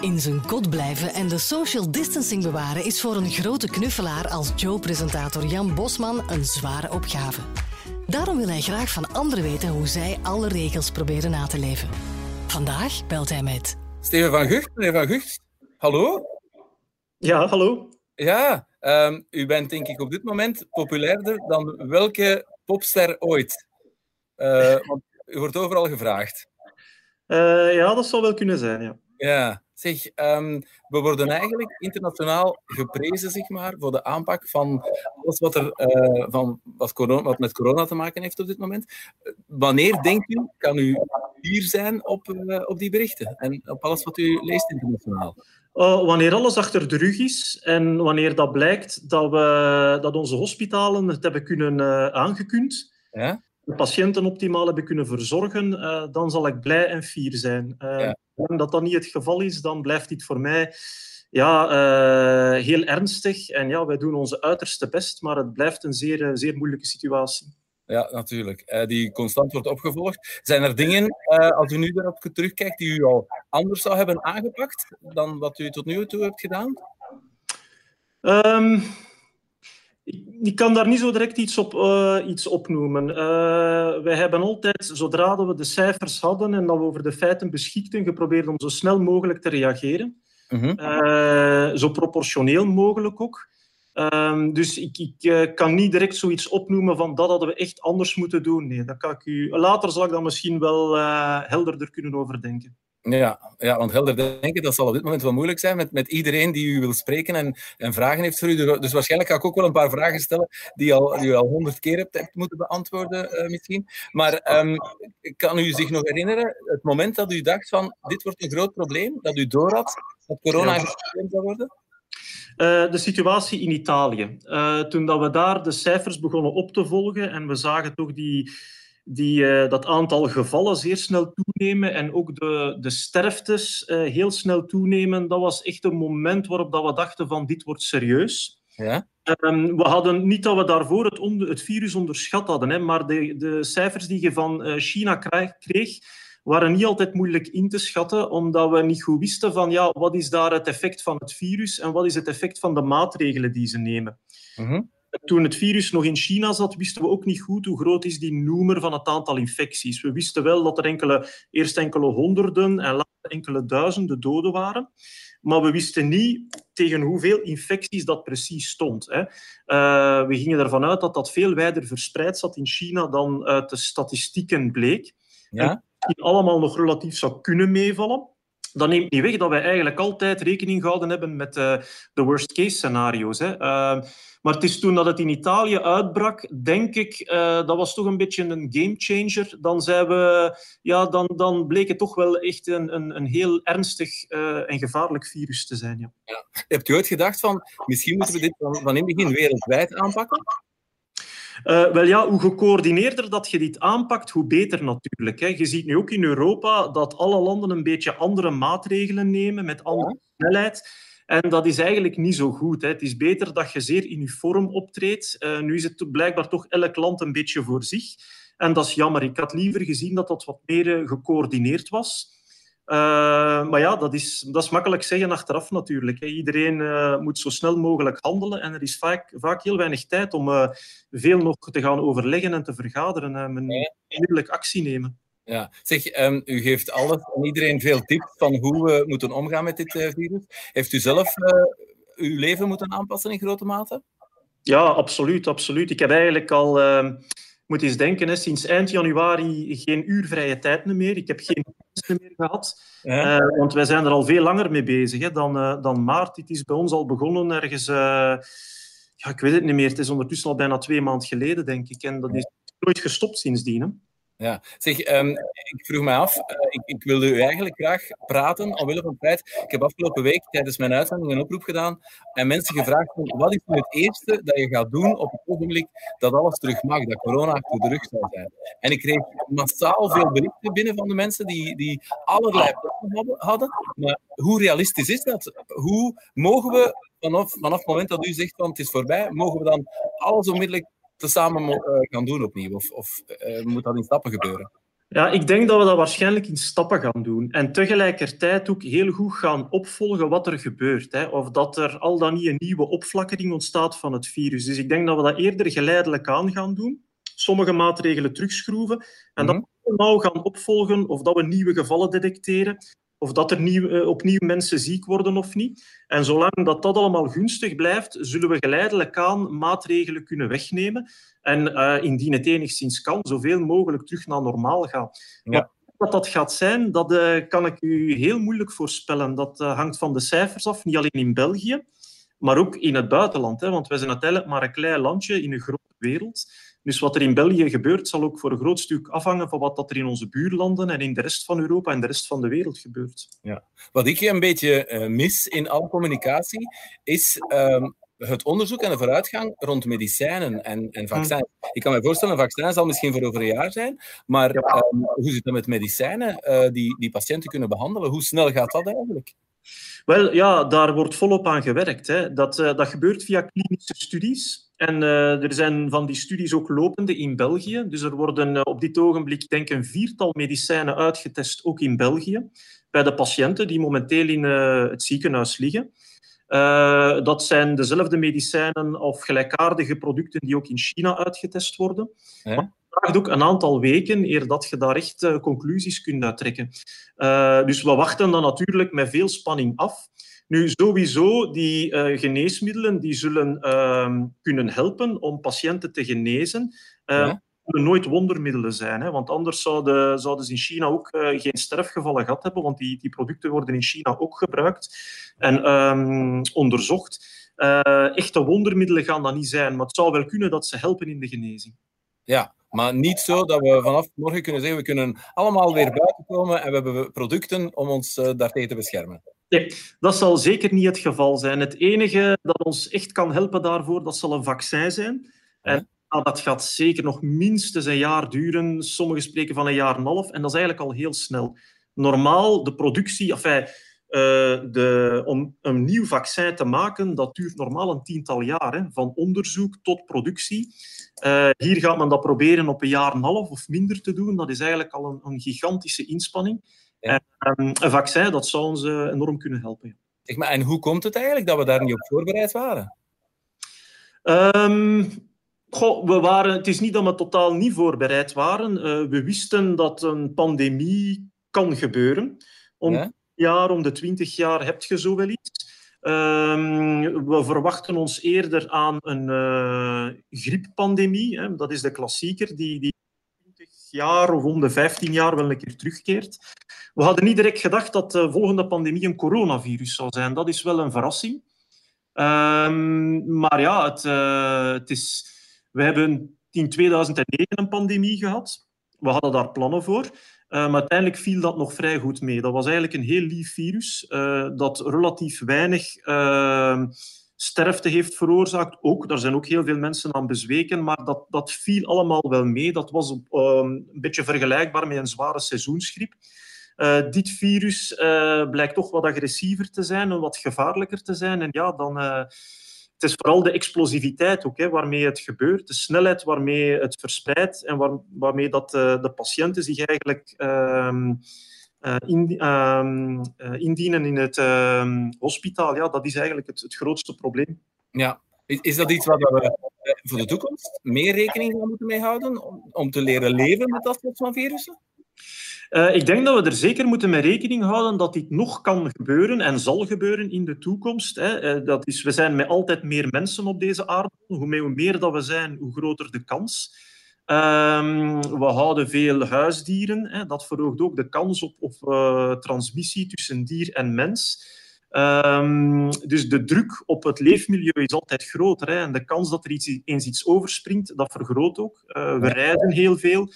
In zijn kot blijven en de social distancing bewaren is voor een grote knuffelaar als Joe-presentator Jan Bosman een zware opgave. Daarom wil hij graag van anderen weten hoe zij alle regels proberen na te leven. Vandaag belt hij met... Steven van Gucht, meneer van Gucht. Hallo? Ja, hallo. Ja, um, u bent denk ik op dit moment populairder dan welke popster ooit. Uh, want u wordt overal gevraagd. Uh, ja, dat zou wel kunnen zijn, ja. Ja, zeg, um, we worden eigenlijk internationaal geprezen zeg maar, voor de aanpak van alles wat, er, uh, van wat, corona, wat met corona te maken heeft op dit moment. Wanneer denkt u, kan u hier zijn op, uh, op die berichten en op alles wat u leest internationaal? Uh, wanneer alles achter de rug is en wanneer dat blijkt dat, we, dat onze hospitalen het hebben kunnen aangekund, ja? De patiënten optimaal hebben kunnen verzorgen, dan zal ik blij en fier zijn. Ja dat dat niet het geval is, dan blijft dit voor mij ja, uh, heel ernstig. En ja, wij doen onze uiterste best, maar het blijft een zeer, zeer moeilijke situatie. Ja, natuurlijk. Uh, die constant wordt opgevolgd. Zijn er dingen, uh, als u nu daarop terugkijkt, die u al anders zou hebben aangepakt dan wat u tot nu toe hebt gedaan? Um, ik, kan daar niet zo direct iets op, uh, iets op noemen. Uh, wij hebben altijd, zodra we de cijfers hadden en dat we over de feiten beschikten, geprobeerd om zo snel mogelijk te reageren. Mm -hmm. uh, zo proportioneel mogelijk ook. Ehm, dus ik, ik kan niet direct zoiets opnoemen van dat hadden we echt anders moeten doen. Nee, dat kan ik u... Later zal ik daar misschien wel helderder kunnen overdenken. Ja, ja, want helder denken, dat zal op dit moment wel moeilijk zijn met, met iedereen die u wil spreken en, en vragen heeft voor u. Dus waarschijnlijk ga ik ook wel een paar vragen stellen die, al, die u al honderd keer hebt, hebt moeten beantwoorden uh, misschien. Maar um, kan u zich nog herinneren, het moment dat u dacht van dit wordt een groot probleem, dat u doorhad dat corona een probleem zou worden? Uh, de situatie in Italië. Uh, toen dat we daar de cijfers begonnen op te volgen en we zagen toch die die uh, dat aantal gevallen zeer snel toenemen en ook de, de sterftes uh, heel snel toenemen. Dat was echt een moment waarop dat we dachten van dit wordt serieus. Ja? Um, we hadden niet dat we daarvoor het, onder, het virus onderschat hadden, hè, maar de, de cijfers die je van uh, China kreeg, waren niet altijd moeilijk in te schatten, omdat we niet goed wisten van ja, wat is daar het effect van het virus en wat is het effect van de maatregelen die ze nemen. Mm -hmm. Toen het virus nog in China zat, wisten we ook niet goed hoe groot is die noemer van het aantal infecties. We wisten wel dat er enkele, eerst enkele honderden en later enkele duizenden doden waren. Maar we wisten niet tegen hoeveel infecties dat precies stond. Hè. Uh, we gingen ervan uit dat dat veel wijder verspreid zat in China dan uit de statistieken bleek. Ja? Die allemaal nog relatief zou kunnen meevallen. Dat neemt niet weg dat wij eigenlijk altijd rekening gehouden hebben met uh, de worst-case scenario's. Hè. Uh, maar het is toen dat het in Italië uitbrak, denk ik, uh, dat was toch een beetje een gamechanger. Dan, zijn we, ja, dan, dan bleek het toch wel echt een, een, een heel ernstig uh, en gevaarlijk virus te zijn. Ja. Ja. Hebt u ooit gedacht van, misschien moeten we dit van, van in het begin wereldwijd aanpakken? Uh, wel ja, hoe gecoördineerder dat je dit aanpakt, hoe beter natuurlijk. Hè. Je ziet nu ook in Europa dat alle landen een beetje andere maatregelen nemen met andere snelheid. En dat is eigenlijk niet zo goed. Hè. Het is beter dat je zeer uniform optreedt. Uh, nu is het blijkbaar toch elk land een beetje voor zich. En dat is jammer. Ik had liever gezien dat dat wat meer uh, gecoördineerd was. Uh, maar ja, dat is, dat is makkelijk zeggen achteraf natuurlijk. Hè. Iedereen moet zo snel mogelijk handelen en er is vaak, vaak heel weinig tijd om veel nog te gaan overleggen en te vergaderen en onmiddellijk actie nemen. Ja, zeg, um, u geeft alles en iedereen veel tips van hoe we moeten omgaan met dit virus. Heeft u zelf uw leven moeten aanpassen in grote mate? Ja, absoluut, absoluut. Ik heb eigenlijk al ehm, moet eens denken, hè, sinds eind januari geen uur vrije tijd meer. Ik heb geen meer gehad. Ja. Uh, want wij zijn er al veel langer mee bezig hè, dan, uh, dan maart. Het is bij ons al begonnen ergens... Uh, ja, ik weet het niet meer. Het is ondertussen al bijna twee maanden geleden, denk ik. En dat is nooit gestopt sindsdien. Hè. Ja, zeg, um, ik vroeg mij af, uh, ik, wilde u eigenlijk graag praten omwille van het feit, ik heb afgelopen week tijdens mijn uitzending een oproep gedaan en mensen gevraagd wat is nu het eerste dat je gaat doen op het ogenblik dat alles terug mag, dat corona achter de rug zou zijn. En ik kreeg massaal veel berichten binnen van de mensen die, die allerlei plannen hadden, maar hoe realistisch is dat? Hoe mogen we vanaf, vanaf het moment dat u zegt van het is voorbij, mogen we dan alles onmiddellijk tezamen uh, gaan doen opnieuw? Of, of uh, moet dat in stappen gebeuren? Ja, ik denk dat we dat waarschijnlijk in stappen gaan doen. En tegelijkertijd ook heel goed gaan opvolgen wat er gebeurt. Hè. Of dat er al dan niet een nieuwe opflakkering ontstaat van het virus. Dus ik denk dat we dat eerder geleidelijk aan gaan doen. Sommige maatregelen terugschroeven. En mm -hmm. dat we nou gaan opvolgen of dat we nieuwe gevallen detecteren of dat er nieuw, uh, opnieuw mensen ziek worden of niet. En zolang dat dat allemaal gunstig blijft, zullen we geleidelijk aan maatregelen kunnen wegnemen. En uh, indien het enigszins kan, zoveel mogelijk terug naar normaal gaan. Ja. Wat dat gaat zijn, dat uh, kan ik u heel moeilijk voorspellen. Dat hangt van de cijfers af, niet alleen in België, maar ook in het buitenland. Hè, want wij zijn uiteindelijk maar een klein landje in een grote wereld. Dus wat er in België gebeurt, zal ook voor een groot stuk afhangen van wat dat er in onze buurlanden en in de rest van Europa en de rest van de wereld gebeurt. Ja. Wat ik een beetje uh, mis in alle communicatie, is um, het onderzoek en de vooruitgang rond medicijnen en, en vaccins. Hmm. Ik kan me voorstellen, een vaccin zal misschien voor over een jaar zijn, maar ja. um, hoe zit het met medicijnen uh, die, die patiënten kunnen behandelen? Hoe snel gaat dat eigenlijk? Wel, ja, daar wordt volop aan gewerkt. Hè. Dat, uh, dat gebeurt via klinische studies. En uh, er zijn van die studies ook lopende in België. Dus er worden uh, op dit ogenblik, denk ik, een viertal medicijnen uitgetest, ook in België, bij de patiënten die momenteel in uh, het ziekenhuis liggen. dat zijn dezelfde medicijnen of gelijkaardige producten die ook in China uitgetest worden. Ja. Maar het vraagt ook een aantal weken eer dat je daar echt conclusies kunt uittrekken. dus we wachten dan natuurlijk met veel spanning af. Nu, sowieso, die uh, geneesmiddelen die zullen uh, kunnen helpen om patiënten te genezen. Uh, ja. nooit wondermiddelen zijn, hè, want anders zouden, zouden ze in China ook uh, geen sterfgevallen gehad hebben, want die, die producten worden in China ook gebruikt en um, onderzocht. Uh, echte wondermiddelen gaan dat niet zijn, maar het zou wel kunnen dat ze helpen in de genezing. Ja, maar niet zo dat we vanaf morgen kunnen zeggen we kunnen allemaal weer buiten komen en we hebben producten om ons daartegen te beschermen. Nee, dat zal zeker niet het geval zijn. Het enige dat ons echt kan helpen daarvoor, dat zal een vaccin zijn. En dat gaat zeker nog minstens een jaar duren. Sommigen spreken van een jaar en een half. En dat is eigenlijk al heel snel. Normaal, de productie... Enfin, uh, de, om een nieuw vaccin te maken, dat duurt normaal een tiental jaar. Hè, van onderzoek tot productie. Uh, hier gaat men dat proberen op een jaar en een half of minder te doen. Dat is eigenlijk al een, een gigantische inspanning. Ja. En, um, een vaccin, dat zou ons uh, enorm kunnen helpen. Zeg maar, en hoe komt het eigenlijk dat we daar niet op voorbereid waren? Um, goh, we waren het is niet dat we totaal niet voorbereid waren. Uh, we wisten dat een pandemie kan gebeuren. Om ja? jaar, om de twintig jaar heb je zo wel iets. Um, we verwachten ons eerder aan een uh, grieppandemie. Hè. Dat is de klassieker die, die 20 jaar of om de 15 jaar wel een keer terugkeert. We hadden niet direct gedacht dat de volgende pandemie een coronavirus zou zijn. Dat is wel een verrassing. Um, maar ja, het, uh, het is, we hebben in 2009 een pandemie gehad. We hadden daar plannen voor. Uh, maar uiteindelijk viel dat nog vrij goed mee. Dat was eigenlijk een heel lief virus uh, dat relatief weinig uh, sterfte heeft veroorzaakt. Ook, daar zijn ook heel veel mensen aan bezweken, maar dat, dat viel allemaal wel mee. Dat was een beetje vergelijkbaar met een zware seizoensgriep. Uh, dit virus uh, blijkt toch wat agressiever te zijn en wat gevaarlijker te zijn. En ja, dan... Uh, het is vooral de explosiviteit ook, hè, waarmee het gebeurt, de snelheid waarmee het verspreidt en waar, waarmee dat, de patiënten zich eigenlijk ehm, in, um, indienen in het um, hospitaal. Ja, dat is eigenlijk het, het grootste probleem. Ja, is, dat iets waar we voor de toekomst meer rekening mee moeten mee houden om, om te leren leven met dat soort van virussen? Uh, ik denk dat we er zeker moeten mee rekening houden dat dit nog kan gebeuren en zal gebeuren in de toekomst. Hè. Uh, dat is, we zijn met altijd meer mensen op deze aarde. Hoe meer dat we zijn, hoe groter de kans. Um, we houden veel huisdieren. Hè. Dat verhoogt ook de kans op, op uh, transmissie tussen dier en mens. Um, dus de druk op het leefmilieu is altijd groter. Hè. En de kans dat er iets, eens iets overspringt, dat vergroot ook. we reizen heel veel.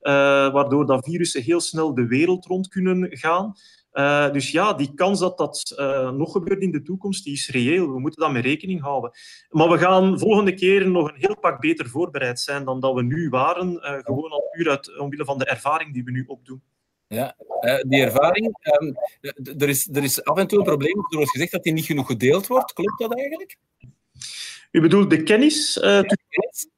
Uh, waardoor dat virussen heel snel de wereld rond kunnen gaan. Uh, dus ja, die kans dat dat uh, nog gebeurt in de toekomst, die is reëel. We moeten daar mee rekening houden. Maar we gaan volgende keer nog een heel pak beter voorbereid zijn dan dat we nu waren. gewoon al puur uit, omwille van de ervaring die we nu opdoen. Ja, die ervaring. Um, er, is, er is af en toe een probleem. Er wordt gezegd dat die niet genoeg gedeeld wordt. Klopt dat eigenlijk? U bedoelt de kennis? Ja, de kennis?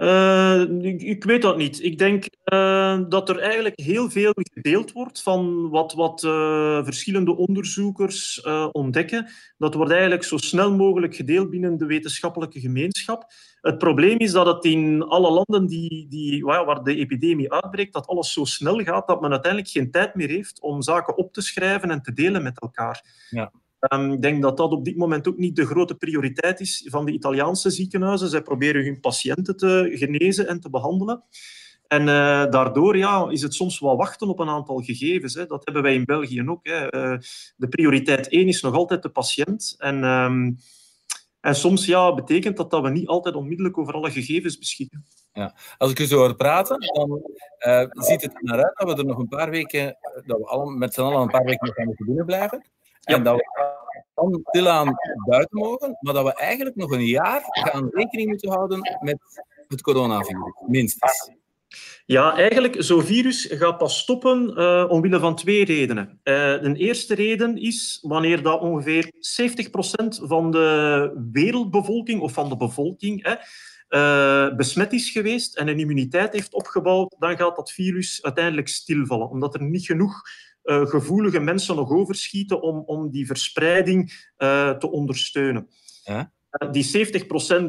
Uh, ik, weet dat niet. Ik denk uh, dat er eigenlijk heel veel gedeeld wordt van wat, wat uh, verschillende onderzoekers ontdekken. Dat wordt eigenlijk zo snel mogelijk gedeeld binnen de wetenschappelijke gemeenschap. Het probleem is dat het in alle landen die, die, waar de epidemie uitbreekt, dat alles zo snel gaat dat men uiteindelijk geen tijd meer heeft om zaken op te schrijven en te delen met elkaar. Ja. Um, ik denk dat dat op dit moment ook niet de grote prioriteit is van de Italiaanse ziekenhuizen. Zij proberen hun patiënten te genezen en te behandelen. En uh, daardoor ja, is het soms wel wachten op een aantal gegevens. Hè. Dat hebben wij in België ook. Hè. Uh, de prioriteit één is nog altijd de patiënt. En, um, en soms ja, betekent dat dat we niet altijd onmiddellijk over alle gegevens beschikken. Ja. Als ik u zo hoor praten, dan uh, ziet het er naar uit dat we er nog een paar weken, dat we alle, met z'n allen een paar weken nog gaan moeten binnen En dat we dan stilaan buiten mogen, maar dat we eigenlijk nog een jaar gaan rekening moeten houden met het coronavirus, minstens. Ja, eigenlijk, zo'n virus gaat pas stoppen uh, omwille van twee redenen. Uh, de eerste reden is wanneer dat ongeveer 70% van de wereldbevolking of van de bevolking hè, uh, besmet is geweest en een immuniteit heeft opgebouwd, dan gaat dat virus uiteindelijk stilvallen, omdat er niet genoeg uh, gevoelige mensen nog overschieten om, om die verspreiding uh, te ondersteunen. Ja? Uh, die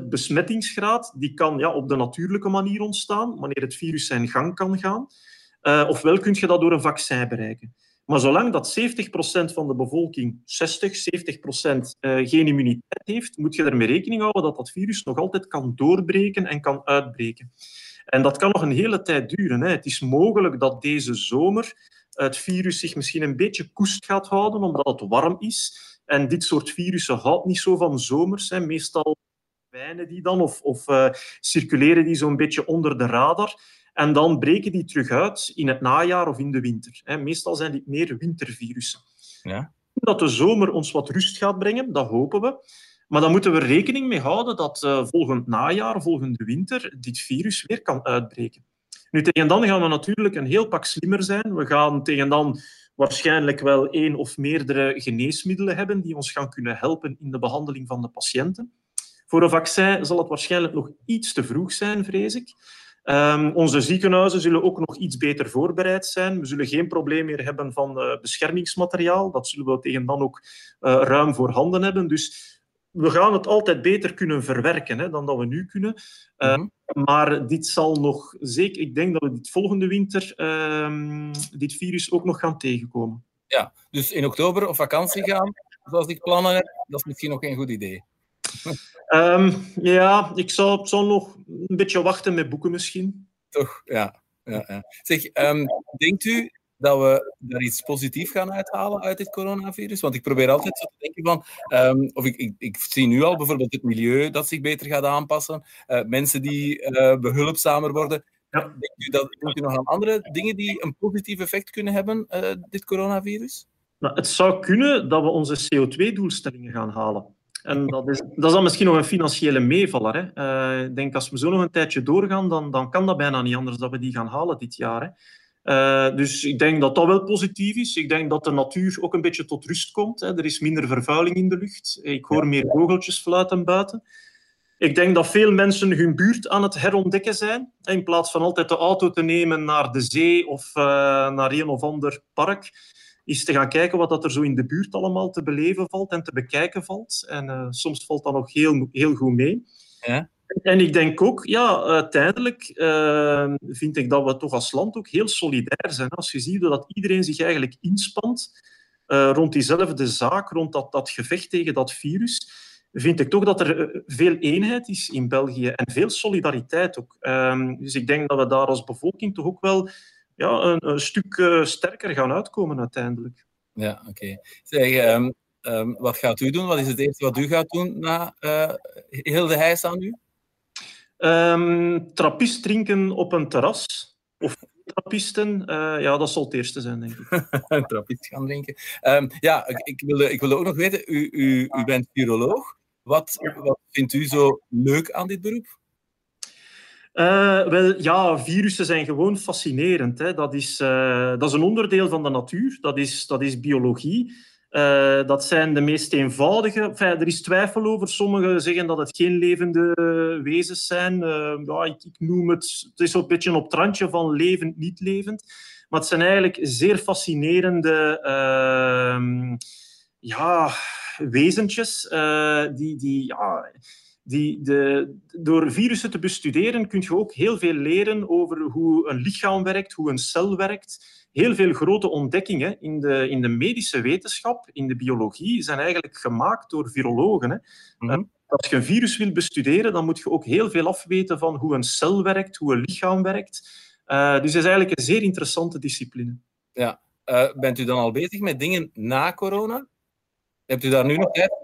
70% besmettingsgraad die kan ja, op de natuurlijke manier ontstaan, wanneer het virus zijn gang kan gaan. ofwel kun je dat door een vaccin bereiken. Maar zolang dat 70% van de bevolking 60, 70% geen immuniteit heeft, moet je ermee rekening houden dat dat virus nog altijd kan doorbreken en kan uitbreken. En dat kan nog een hele tijd duren. Hè. Het is mogelijk dat deze zomer het virus zich misschien een beetje koest gaat houden, omdat het warm is. En dit soort virussen houdt niet zo van zomers. Hè. Meestal wijnen die dan of, of uh, circuleren die zo'n beetje onder de radar. En dan breken die terug uit in het najaar of in de winter. Hè. Meestal zijn dit meer wintervirussen. Ja. Dat de zomer ons wat rust gaat brengen, dat hopen we. Maar dan moeten we rekening mee houden dat uh, volgend najaar, volgende winter, dit virus weer kan uitbreken. Nu, tegen dan gaan we natuurlijk een heel pak slimmer zijn. We gaan tegen dan waarschijnlijk wel één of meerdere geneesmiddelen hebben die ons gaan kunnen helpen in de behandeling van de patiënten. Voor een vaccin zal het waarschijnlijk nog iets te vroeg zijn, vrees ik. Um, onze ziekenhuizen zullen ook nog iets beter voorbereid zijn. We zullen geen probleem meer hebben van uh, beschermingsmateriaal. Dat zullen we tegen dan ook uh, ruim voorhanden hebben. Dus we gaan het altijd beter kunnen verwerken hè, dan dat we nu kunnen. Uh, mm -hmm. Maar dit zal nog zeker, ik denk dat we dit volgende winter uh, dit virus ook nog gaan tegenkomen. Ja, dus in oktober op vakantie gaan, zoals ik plannen heb, dat is misschien nog een goed idee. um, ja, ik zal, zal nog een beetje wachten met boeken misschien. Toch, ja. ja, ja. Zeg, um, denkt u dat we daar iets positiefs gaan uithalen uit dit coronavirus? Want ik probeer altijd zo te denken van, um, of ik, ik, ik, zie nu al bijvoorbeeld het milieu dat zich beter gaat aanpassen, uh, mensen die uh, behulpzamer worden. Ja. Denkt, u dat, denkt u nog aan andere dingen die een positief effect kunnen hebben, uh, dit coronavirus? Nou, het zou kunnen dat we onze CO2-doelstellingen gaan halen. En dat is, dat is dan misschien nog een financiële meevaller. Hè. Ik denk als we zo nog een tijdje doorgaan, dan, dan kan dat bijna niet anders dat we die gaan halen dit jaar. Hè. Uh, dus ik denk dat dat wel positief is. Ik denk dat de natuur ook een beetje tot rust komt. Hè. Er is minder vervuiling in de lucht. Ik hoor meer vogeltjes fluiten buiten. Ik denk dat veel mensen hun buurt aan het herontdekken zijn. In plaats van altijd de auto te nemen naar de zee of uh, naar een of ander park, is te gaan kijken wat dat er zo in de buurt allemaal te beleven valt en te bekijken valt. En uh, soms valt dat nog heel, heel goed mee. Ja. En ik denk ook, ja, uiteindelijk uh, vind ik dat we toch als land ook heel solidair zijn. Als je ziet dat iedereen zich eigenlijk inspant uh, rond diezelfde zaak, rond dat, dat gevecht tegen dat virus, vind ik toch dat er eh, veel eenheid is in België en veel solidariteit ook. Uh, dus ik denk dat we daar als bevolking toch ook wel ja, een, stuk sterker gaan uitkomen uiteindelijk. Ja, oké. Zeg, um, um, wat gaat u doen? Wat is het eerste wat u gaat doen na heel de heis aan u? Um, trappist drinken op een terras. Of trappisten, uh, ja, dat zal het eerste zijn, denk ik. een trappist gaan drinken. Um, ja, ik, ik, wilde, ik wilde ook nog weten, u, u, u bent viroloog. Wat, wat vindt u zo leuk aan dit beroep? Uh, wel, ja, virussen zijn gewoon fascinerend. Hè. Dat, is, uh, dat is een onderdeel van de natuur, dat is, dat is biologie. Uh, dat zijn de meest eenvoudige. Er is twijfel over. Sommigen zeggen dat het geen levende wezens zijn. Uh, ja, ik, ik, noem het... Het is een beetje op het randje van levend, niet levend. Maar het zijn eigenlijk zeer fascinerende... Uh, ja, wezentjes uh, die... die ja, die de, door virussen te bestuderen kun je ook heel veel leren over hoe een lichaam werkt, hoe een cel werkt. Heel veel grote ontdekkingen in de, in de medische wetenschap, in de biologie, zijn eigenlijk gemaakt door virologen. Hè. Mhm. Als je een virus wil bestuderen, dan moet je ook heel veel afweten van hoe een cel werkt, hoe een lichaam werkt. Uh, dus het is eigenlijk een zeer interessante discipline. Ja. Uh, bent u dan al bezig met dingen na corona? Hebt u daar nu nog tijd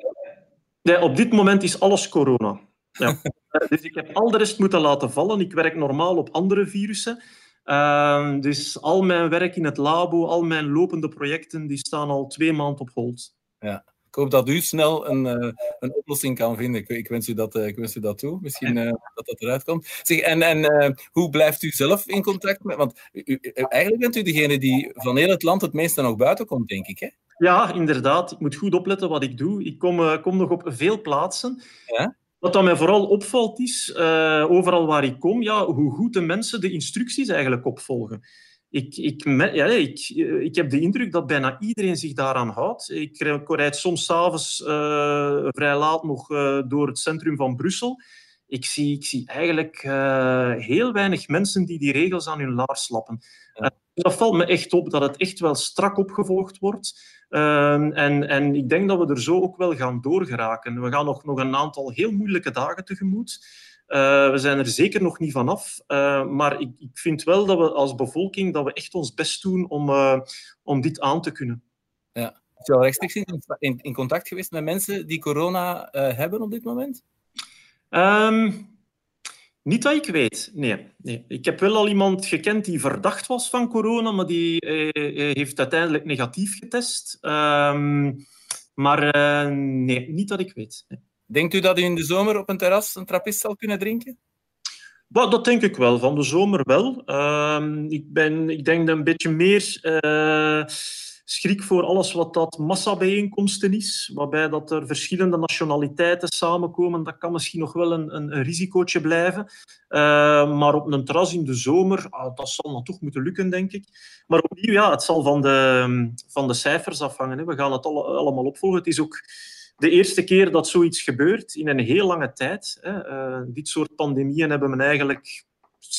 Nee, op dit moment is alles corona. Ja. Eh, dus ik heb al de rest moeten laten vallen. Ik werk normaal op andere virussen. Uh, dus al mijn werk in het labo, al mijn lopende projecten, die staan al twee maanden op hold. Ja. Ik hoop dat u snel een, uh, een oplossing kan vinden. Ik, ik, wens u dat, uh, ik wens u dat toe. Misschien dat dat eruit komt. Zeg, en en hoe blijft u zelf in contact met... Want u, eigenlijk bent u degene die van heel het land het meeste nog buiten komt, denk ik, hè? Ja, inderdaad. Ik moet goed opletten wat ik doe. Ik kom, uh, kom nog op veel plaatsen. Ja? Wat dan mij vooral opvalt is, uh, overal waar ik kom, ja, hoe goed de mensen de instructies eigenlijk opvolgen. Ik, ik, ja, ik, ik heb de indruk dat bijna iedereen zich daaraan houdt. Ik rijd soms s'avonds uh, vrij laat nog uh, door het centrum van Brussel. Ik zie, ik zie eigenlijk heel weinig mensen die die regels aan hun laars lappen. Ja. Dat valt me echt op, dat het echt wel strak opgevolgd wordt. Ehm, en, en ik denk dat we er zo ook wel gaan doorgeraken. We gaan nog, nog een aantal heel moeilijke dagen tegemoet. Uh, we zijn er zeker nog niet vanaf. Uh, maar ik, ik, vind wel dat we als bevolking dat we echt ons best doen om, uh, om dit aan te kunnen. Ja. Is je al rechtstreeks in, in, contact geweest met mensen die corona hebben op dit moment? Um, niet dat ik weet, nee, nee. Ik heb wel al iemand gekend die verdacht was van corona, maar die eh, eh heeft uiteindelijk negatief getest. Um, maar uh, nee, niet dat ik weet. Nee. Denkt u dat u in de zomer op een terras een trappist zal kunnen drinken? Well, dat denk ik wel, van de zomer wel. Uh, ik, ben, ik denk dat een beetje meer... Uh, schrik voor alles wat dat massabijeenkomsten is, waarbij dat er verschillende nationaliteiten samenkomen. Dat kan misschien nog wel een, een, een risicootje blijven. Uh, maar op een terras in de zomer, ah, dat zal dan toch moeten lukken, denk ik. Maar opnieuw, ja, het zal van de, van de cijfers afhangen. Hè. We gaan het alle, allemaal opvolgen. Het is ook de eerste keer dat zoiets gebeurt in een heel lange tijd. Hè. Uh, dit soort pandemieën hebben we eigenlijk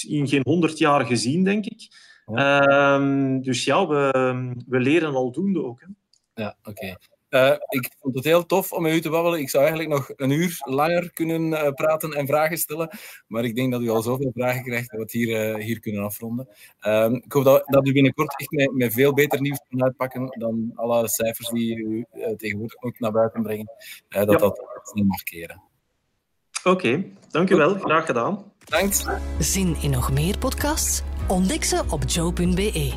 in geen honderd jaar gezien, denk ik. Ja. Um, dus ja, we, we leren aldoende ook. Hè. Ja, oké. Okay. Uh, ik vond het heel tof om met u te babbelen. Ik zou eigenlijk nog een uur langer kunnen uh, praten en vragen stellen. Maar ik denk dat u al zoveel vragen krijgt dat we het hier, uh, hier kunnen afronden. Um, ik hoop dat, dat u binnenkort echt met, met veel beter nieuws kan uitpakken dan alle cijfers die u tegenwoordig moet naar buiten brengen. dat ja. dat niet mag keren. Oké, okay, dank u wel. Graag gedaan. Bedankt. Zin in nog meer podcasts? Ontdek ze op joe.be.